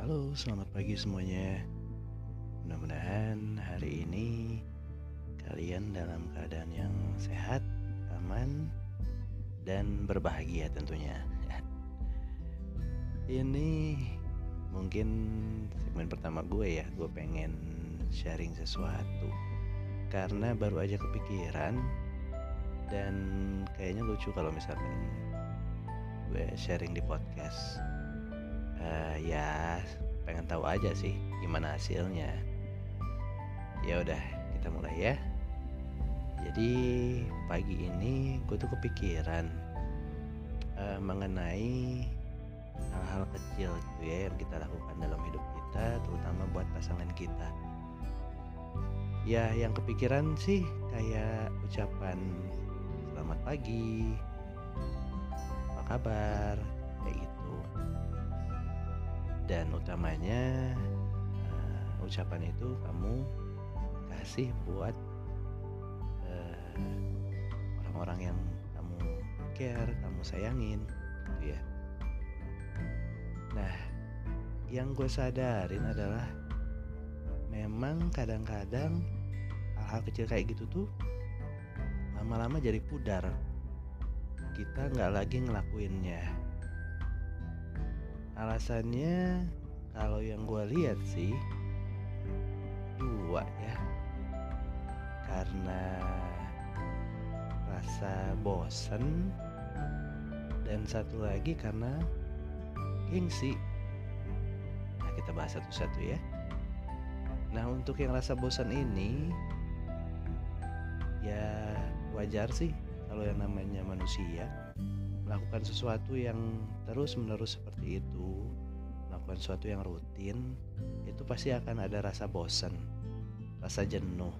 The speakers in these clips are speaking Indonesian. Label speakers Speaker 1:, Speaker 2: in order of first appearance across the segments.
Speaker 1: Halo, selamat pagi semuanya. Mudah-mudahan hari ini kalian dalam keadaan yang sehat, aman, dan berbahagia tentunya. Ini mungkin segmen pertama gue ya, gue pengen sharing sesuatu karena baru aja kepikiran dan kayaknya lucu kalau misalkan gue sharing di podcast. Uh, ya pengen tahu aja sih gimana hasilnya. Ya udah kita mulai ya. Jadi pagi ini gue tuh kepikiran uh, mengenai hal-hal kecil gitu ya yang kita lakukan dalam hidup kita terutama buat pasangan kita. Ya yang kepikiran sih kayak ucapan selamat pagi kabar? Kayak gitu. Dan utamanya uh, ucapan itu kamu kasih buat uh, orang-orang yang kamu care kamu sayangin gitu ya. Nah yang gue sadarin adalah memang kadang-kadang hal-hal kecil kayak gitu tuh lama-lama jadi pudar kita nggak lagi ngelakuinnya. Alasannya kalau yang gue lihat sih dua ya. Karena rasa bosen dan satu lagi karena gengsi. Nah kita bahas satu-satu ya. Nah untuk yang rasa bosan ini ya wajar sih kalau yang namanya manusia melakukan sesuatu yang terus menerus seperti itu melakukan sesuatu yang rutin itu pasti akan ada rasa bosan rasa jenuh.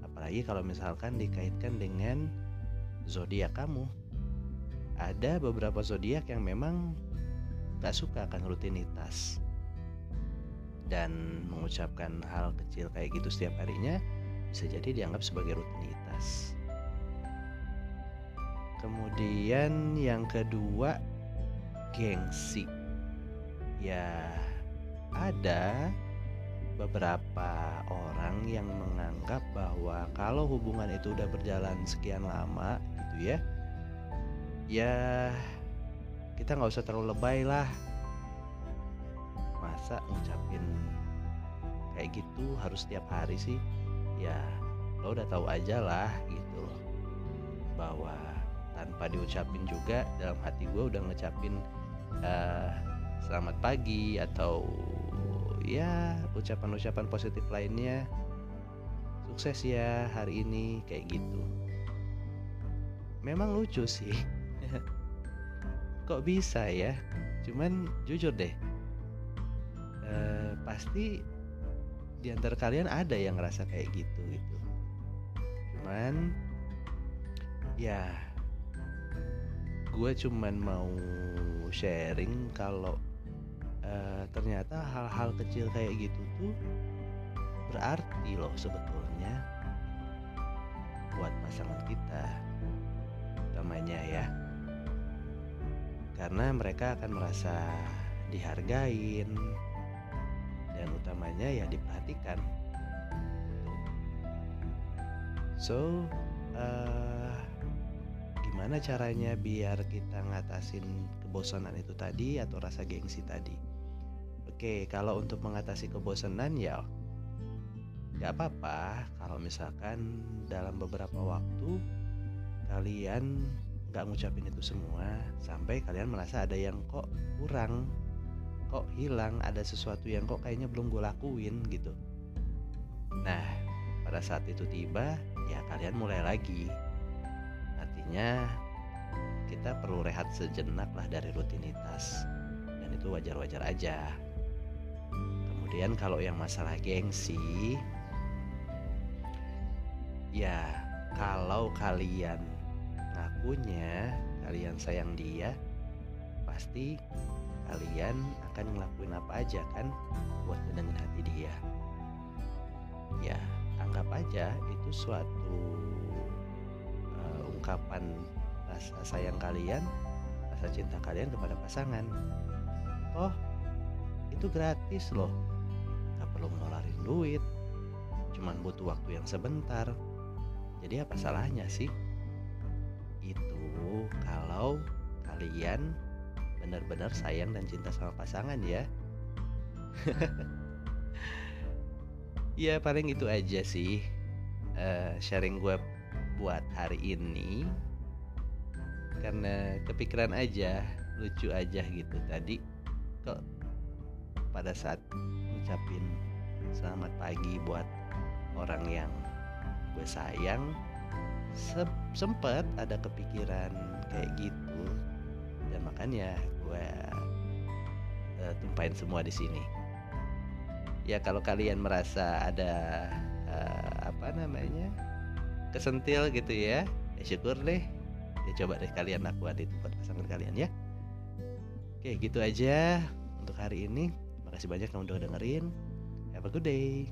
Speaker 1: Apalagi kalau misalkan dikaitkan dengan zodiak kamu. Ada beberapa zodiak yang memang gak suka akan rutinitas. Dan mengucapkan hal kecil kayak gitu setiap harinya bisa jadi dianggap sebagai rutinitas. Kemudian yang kedua gengsi. Ya, ada beberapa orang yang menganggap bahwa kalau hubungan itu udah berjalan sekian lama gitu ya. Ya, kita nggak usah terlalu lebay lah. Masa ngucapin kayak gitu harus setiap hari sih? ya lo udah tahu aja lah gitu loh bahwa tanpa diucapin juga dalam hati gue udah ngecapin uh, selamat pagi atau ya ucapan-ucapan positif lainnya. Sukses ya hari ini kayak gitu. Memang lucu sih. Kok bisa ya? Cuman jujur deh uh, pasti di antara kalian ada yang ngerasa kayak gitu gitu. Cuman ya gue cuman mau sharing kalau uh, ternyata hal-hal kecil kayak gitu tuh berarti loh sebetulnya buat pasangan kita namanya ya. Karena mereka akan merasa dihargain dan utamanya ya diperhatikan. So uh, gimana caranya biar kita ngatasin kebosanan itu tadi atau rasa gengsi tadi? Oke kalau untuk mengatasi kebosanan ya gak apa-apa. Kalau misalkan dalam beberapa waktu kalian gak ngucapin itu semua sampai kalian merasa ada yang kok kurang kok hilang ada sesuatu yang kok kayaknya belum gue lakuin gitu. Nah pada saat itu tiba ya kalian mulai lagi artinya kita perlu rehat sejenak lah dari rutinitas. Dan itu wajar-wajar aja. Kemudian kalau yang masalah gengsi ya kalau kalian ngakunya kalian sayang dia pasti kalian akan ngelakuin apa aja kan buat nyenengin hati dia. Ya anggap aja itu suatu ungkapan rasa sayang kalian rasa cinta kalian kepada pasangan. Oh, itu gratis loh. Gak perlu ngeluarin duit. Cuman butuh waktu yang sebentar. Jadi apa salahnya sih? Itu kalau kalian benar-benar sayang dan cinta sama pasangan ya. ya paling itu aja sih uh, sharing gue buat hari ini. Karena kepikiran aja lucu aja gitu. Tadi kok pada saat ngucapin selamat pagi buat orang yang gue sayang se sempet ada kepikiran kayak gitu. Dan makanya gue uh, tumpahin semua di sini. Ya kalau kalian merasa ada uh, apa namanya kesentil gitu ya. Ya syukur deh. Ya coba deh kalian lakukan itu buat pasangan kalian ya. Oke gitu aja untuk hari ini. Makasih banyak yang udah dengerin. Have a good day